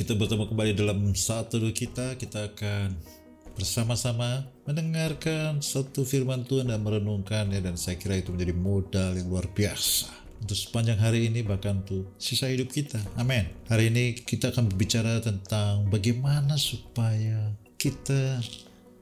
kita bertemu kembali dalam satu kita. Kita akan bersama-sama mendengarkan satu firman Tuhan dan merenungkannya dan saya kira itu menjadi modal yang luar biasa untuk sepanjang hari ini bahkan untuk sisa hidup kita. Amin. Hari ini kita akan berbicara tentang bagaimana supaya kita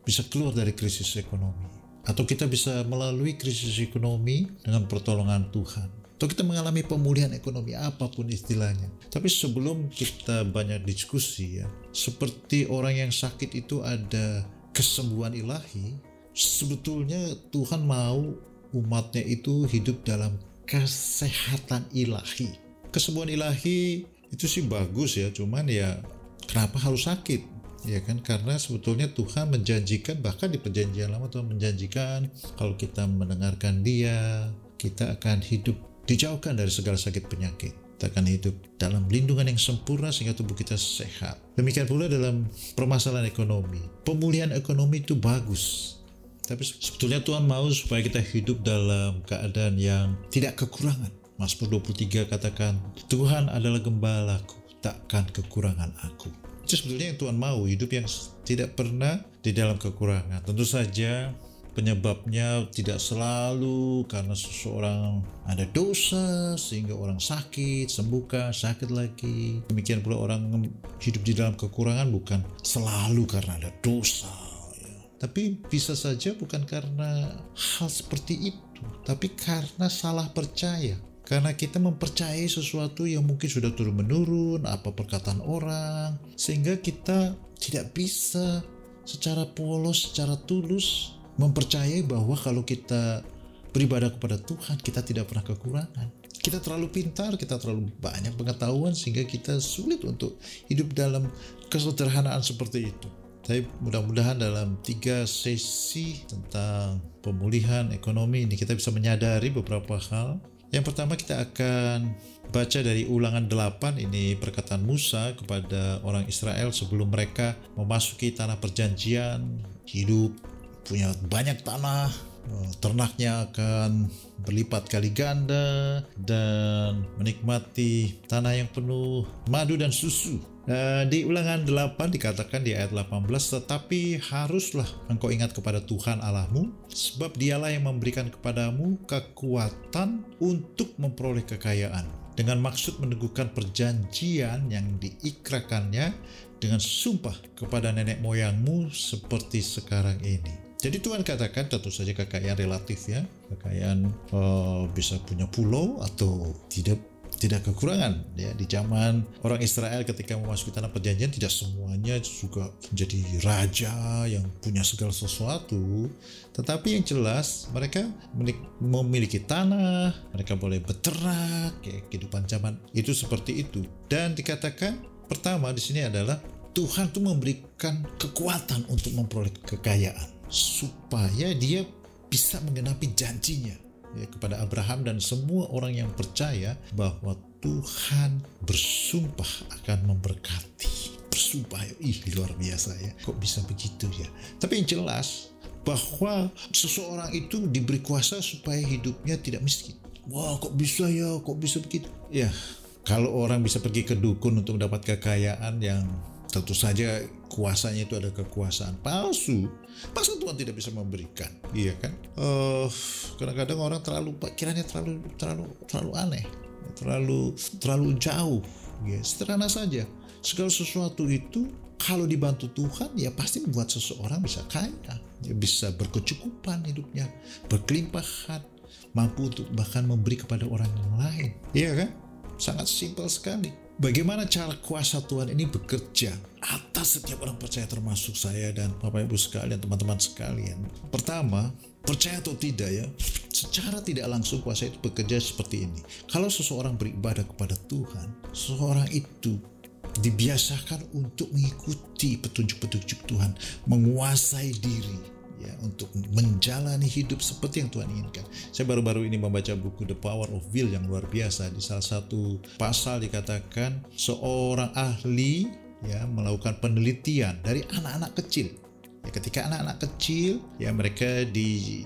bisa keluar dari krisis ekonomi atau kita bisa melalui krisis ekonomi dengan pertolongan Tuhan atau kita mengalami pemulihan ekonomi apa pun istilahnya. Tapi sebelum kita banyak diskusi ya, seperti orang yang sakit itu ada kesembuhan ilahi, sebetulnya Tuhan mau umatnya itu hidup dalam kesehatan ilahi. Kesembuhan ilahi itu sih bagus ya, cuman ya kenapa harus sakit? Ya kan karena sebetulnya Tuhan menjanjikan bahkan di perjanjian lama Tuhan menjanjikan kalau kita mendengarkan Dia kita akan hidup dijauhkan dari segala sakit penyakit. Kita akan hidup dalam lindungan yang sempurna sehingga tubuh kita sehat. Demikian pula dalam permasalahan ekonomi. Pemulihan ekonomi itu bagus. Tapi sebetulnya Tuhan mau supaya kita hidup dalam keadaan yang tidak kekurangan. Mazmur 23 katakan, Tuhan adalah gembalaku, takkan kekurangan aku. Itu sebetulnya yang Tuhan mau, hidup yang tidak pernah di dalam kekurangan. Tentu saja penyebabnya tidak selalu karena seseorang ada dosa sehingga orang sakit, sembuhkan, sakit lagi. Demikian pula orang hidup di dalam kekurangan bukan selalu karena ada dosa. Ya. Tapi bisa saja bukan karena hal seperti itu, tapi karena salah percaya. Karena kita mempercayai sesuatu yang mungkin sudah turun menurun, apa perkataan orang, sehingga kita tidak bisa secara polos, secara tulus mempercayai bahwa kalau kita beribadah kepada Tuhan, kita tidak pernah kekurangan. Kita terlalu pintar, kita terlalu banyak pengetahuan sehingga kita sulit untuk hidup dalam kesederhanaan seperti itu. Tapi mudah-mudahan dalam tiga sesi tentang pemulihan ekonomi ini kita bisa menyadari beberapa hal. Yang pertama kita akan baca dari ulangan 8 ini perkataan Musa kepada orang Israel sebelum mereka memasuki tanah perjanjian hidup punya banyak tanah, eh, ternaknya akan berlipat kali ganda dan menikmati tanah yang penuh madu dan susu. Uh, di ulangan 8 dikatakan di ayat 18 tetapi haruslah engkau ingat kepada Tuhan Allahmu sebab dialah yang memberikan kepadamu kekuatan untuk memperoleh kekayaan dengan maksud meneguhkan perjanjian yang diikrakannya dengan sumpah kepada nenek moyangmu seperti sekarang ini. Jadi Tuhan katakan tentu saja kekayaan relatif ya, kekayaan uh, bisa punya pulau atau tidak tidak kekurangan ya di zaman orang Israel ketika memasuki tanah perjanjian tidak semuanya juga menjadi raja yang punya segala sesuatu. Tetapi yang jelas mereka memiliki tanah mereka boleh beternak ya, kehidupan zaman itu seperti itu. Dan dikatakan pertama di sini adalah Tuhan tuh memberikan kekuatan untuk memperoleh kekayaan supaya dia bisa mengenapi janjinya ya, kepada Abraham dan semua orang yang percaya bahwa Tuhan bersumpah akan memberkati. Bersumpah, ih luar biasa ya. Kok bisa begitu ya? Tapi yang jelas bahwa seseorang itu diberi kuasa supaya hidupnya tidak miskin. Wah, kok bisa ya? Kok bisa begitu? Ya, kalau orang bisa pergi ke dukun untuk mendapat kekayaan yang tentu saja kuasanya itu ada kekuasaan palsu. Masa Tuhan tidak bisa memberikan? Iya kan? Uh, kadang-kadang orang terlalu kiranya terlalu terlalu terlalu aneh. Terlalu terlalu jauh. Ya sederhana saja. Segala sesuatu itu kalau dibantu Tuhan ya pasti membuat seseorang bisa kaya. Ya bisa berkecukupan hidupnya berkelimpahan mampu untuk bahkan memberi kepada orang yang lain. Iya kan? Sangat simpel sekali Bagaimana cara kuasa Tuhan ini bekerja atas setiap orang percaya termasuk saya dan Bapak Ibu sekalian, teman-teman sekalian. Pertama, percaya atau tidak ya, secara tidak langsung kuasa itu bekerja seperti ini. Kalau seseorang beribadah kepada Tuhan, seseorang itu dibiasakan untuk mengikuti petunjuk-petunjuk Tuhan, menguasai diri, ya untuk menjalani hidup seperti yang Tuhan inginkan. Saya baru-baru ini membaca buku The Power of Will yang luar biasa. Di salah satu pasal dikatakan seorang ahli ya melakukan penelitian dari anak-anak kecil. Ya, ketika anak-anak kecil ya mereka di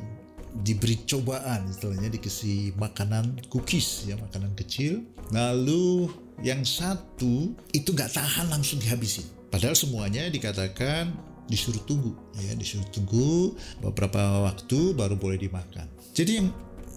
diberi cobaan istilahnya dikasih makanan cookies ya makanan kecil lalu Yang satu itu nggak tahan langsung dihabisin. Padahal semuanya dikatakan disuruh tunggu, ya disuruh tunggu beberapa waktu baru boleh dimakan. Jadi yang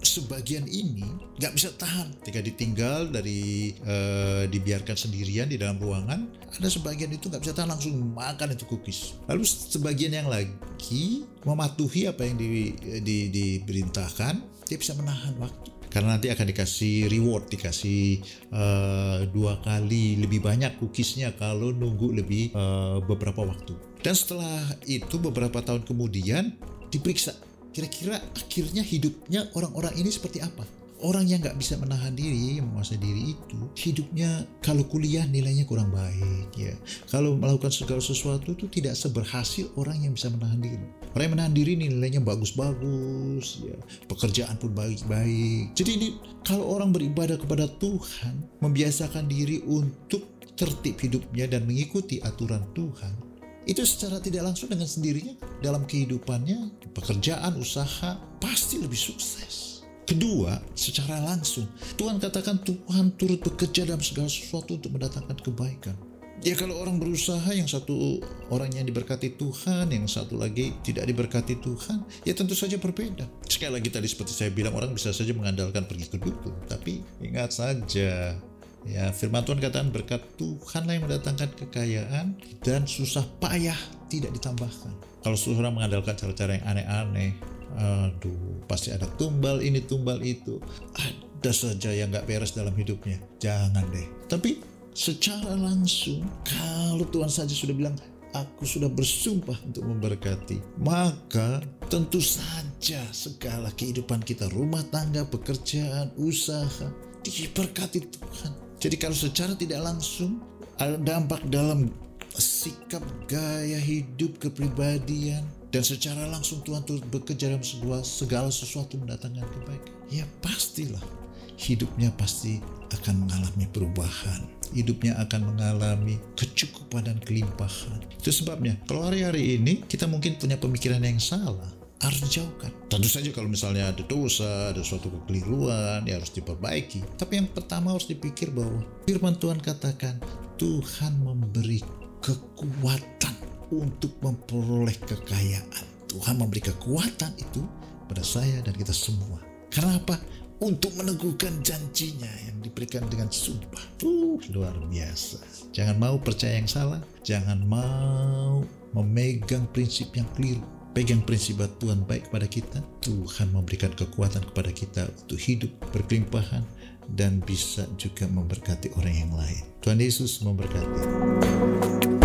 sebagian ini nggak bisa tahan. Ketika ditinggal dari uh, dibiarkan sendirian di dalam ruangan ada sebagian itu nggak bisa tahan langsung makan itu cookies. Lalu sebagian yang lagi mematuhi apa yang di, di, diperintahkan dia bisa menahan waktu karena nanti akan dikasih reward dikasih uh, dua kali lebih banyak cookiesnya kalau nunggu lebih uh, beberapa waktu dan setelah itu beberapa tahun kemudian diperiksa kira-kira akhirnya hidupnya orang-orang ini seperti apa? Orang yang nggak bisa menahan diri, menguasai diri itu, hidupnya kalau kuliah nilainya kurang baik, ya. Kalau melakukan segala sesuatu itu tidak seberhasil orang yang bisa menahan diri. Orang yang menahan diri nilainya bagus-bagus, ya. Pekerjaan pun baik-baik. Jadi ini kalau orang beribadah kepada Tuhan, membiasakan diri untuk tertib hidupnya dan mengikuti aturan Tuhan, itu secara tidak langsung dengan sendirinya dalam kehidupannya, pekerjaan, usaha pasti lebih sukses. Kedua, secara langsung, Tuhan katakan Tuhan turut bekerja dalam segala sesuatu untuk mendatangkan kebaikan. Ya kalau orang berusaha yang satu orang yang diberkati Tuhan, yang satu lagi tidak diberkati Tuhan, ya tentu saja berbeda. Sekali lagi tadi seperti saya bilang orang bisa saja mengandalkan pergi ke dukun, tapi ingat saja Ya, firman Tuhan katakan berkat Tuhanlah yang mendatangkan kekayaan dan susah payah tidak ditambahkan. Kalau seseorang mengandalkan cara-cara yang aneh-aneh, aduh, pasti ada tumbal ini, tumbal itu. Ada saja yang nggak beres dalam hidupnya. Jangan deh. Tapi secara langsung, kalau Tuhan saja sudah bilang, aku sudah bersumpah untuk memberkati. Maka tentu saja segala kehidupan kita, rumah tangga, pekerjaan, usaha, diberkati Tuhan. Jadi kalau secara tidak langsung ada dampak dalam sikap gaya hidup kepribadian dan secara langsung Tuhan turut bekerja dalam sebuah segala sesuatu mendatangkan kebaikan. Ya pastilah hidupnya pasti akan mengalami perubahan. Hidupnya akan mengalami kecukupan dan kelimpahan. Itu sebabnya kalau hari-hari ini kita mungkin punya pemikiran yang salah harus dijauhkan. Tentu saja kalau misalnya ada dosa, ada suatu kekeliruan, ya harus diperbaiki. Tapi yang pertama harus dipikir bahwa firman Tuhan katakan, Tuhan memberi kekuatan untuk memperoleh kekayaan. Tuhan memberi kekuatan itu pada saya dan kita semua. Karena apa? Untuk meneguhkan janjinya yang diberikan dengan sumpah. Uh, luar biasa. Jangan mau percaya yang salah. Jangan mau memegang prinsip yang keliru pegang prinsip Tuhan baik kepada kita, Tuhan memberikan kekuatan kepada kita untuk hidup berkelimpahan dan bisa juga memberkati orang yang lain. Tuhan Yesus memberkati.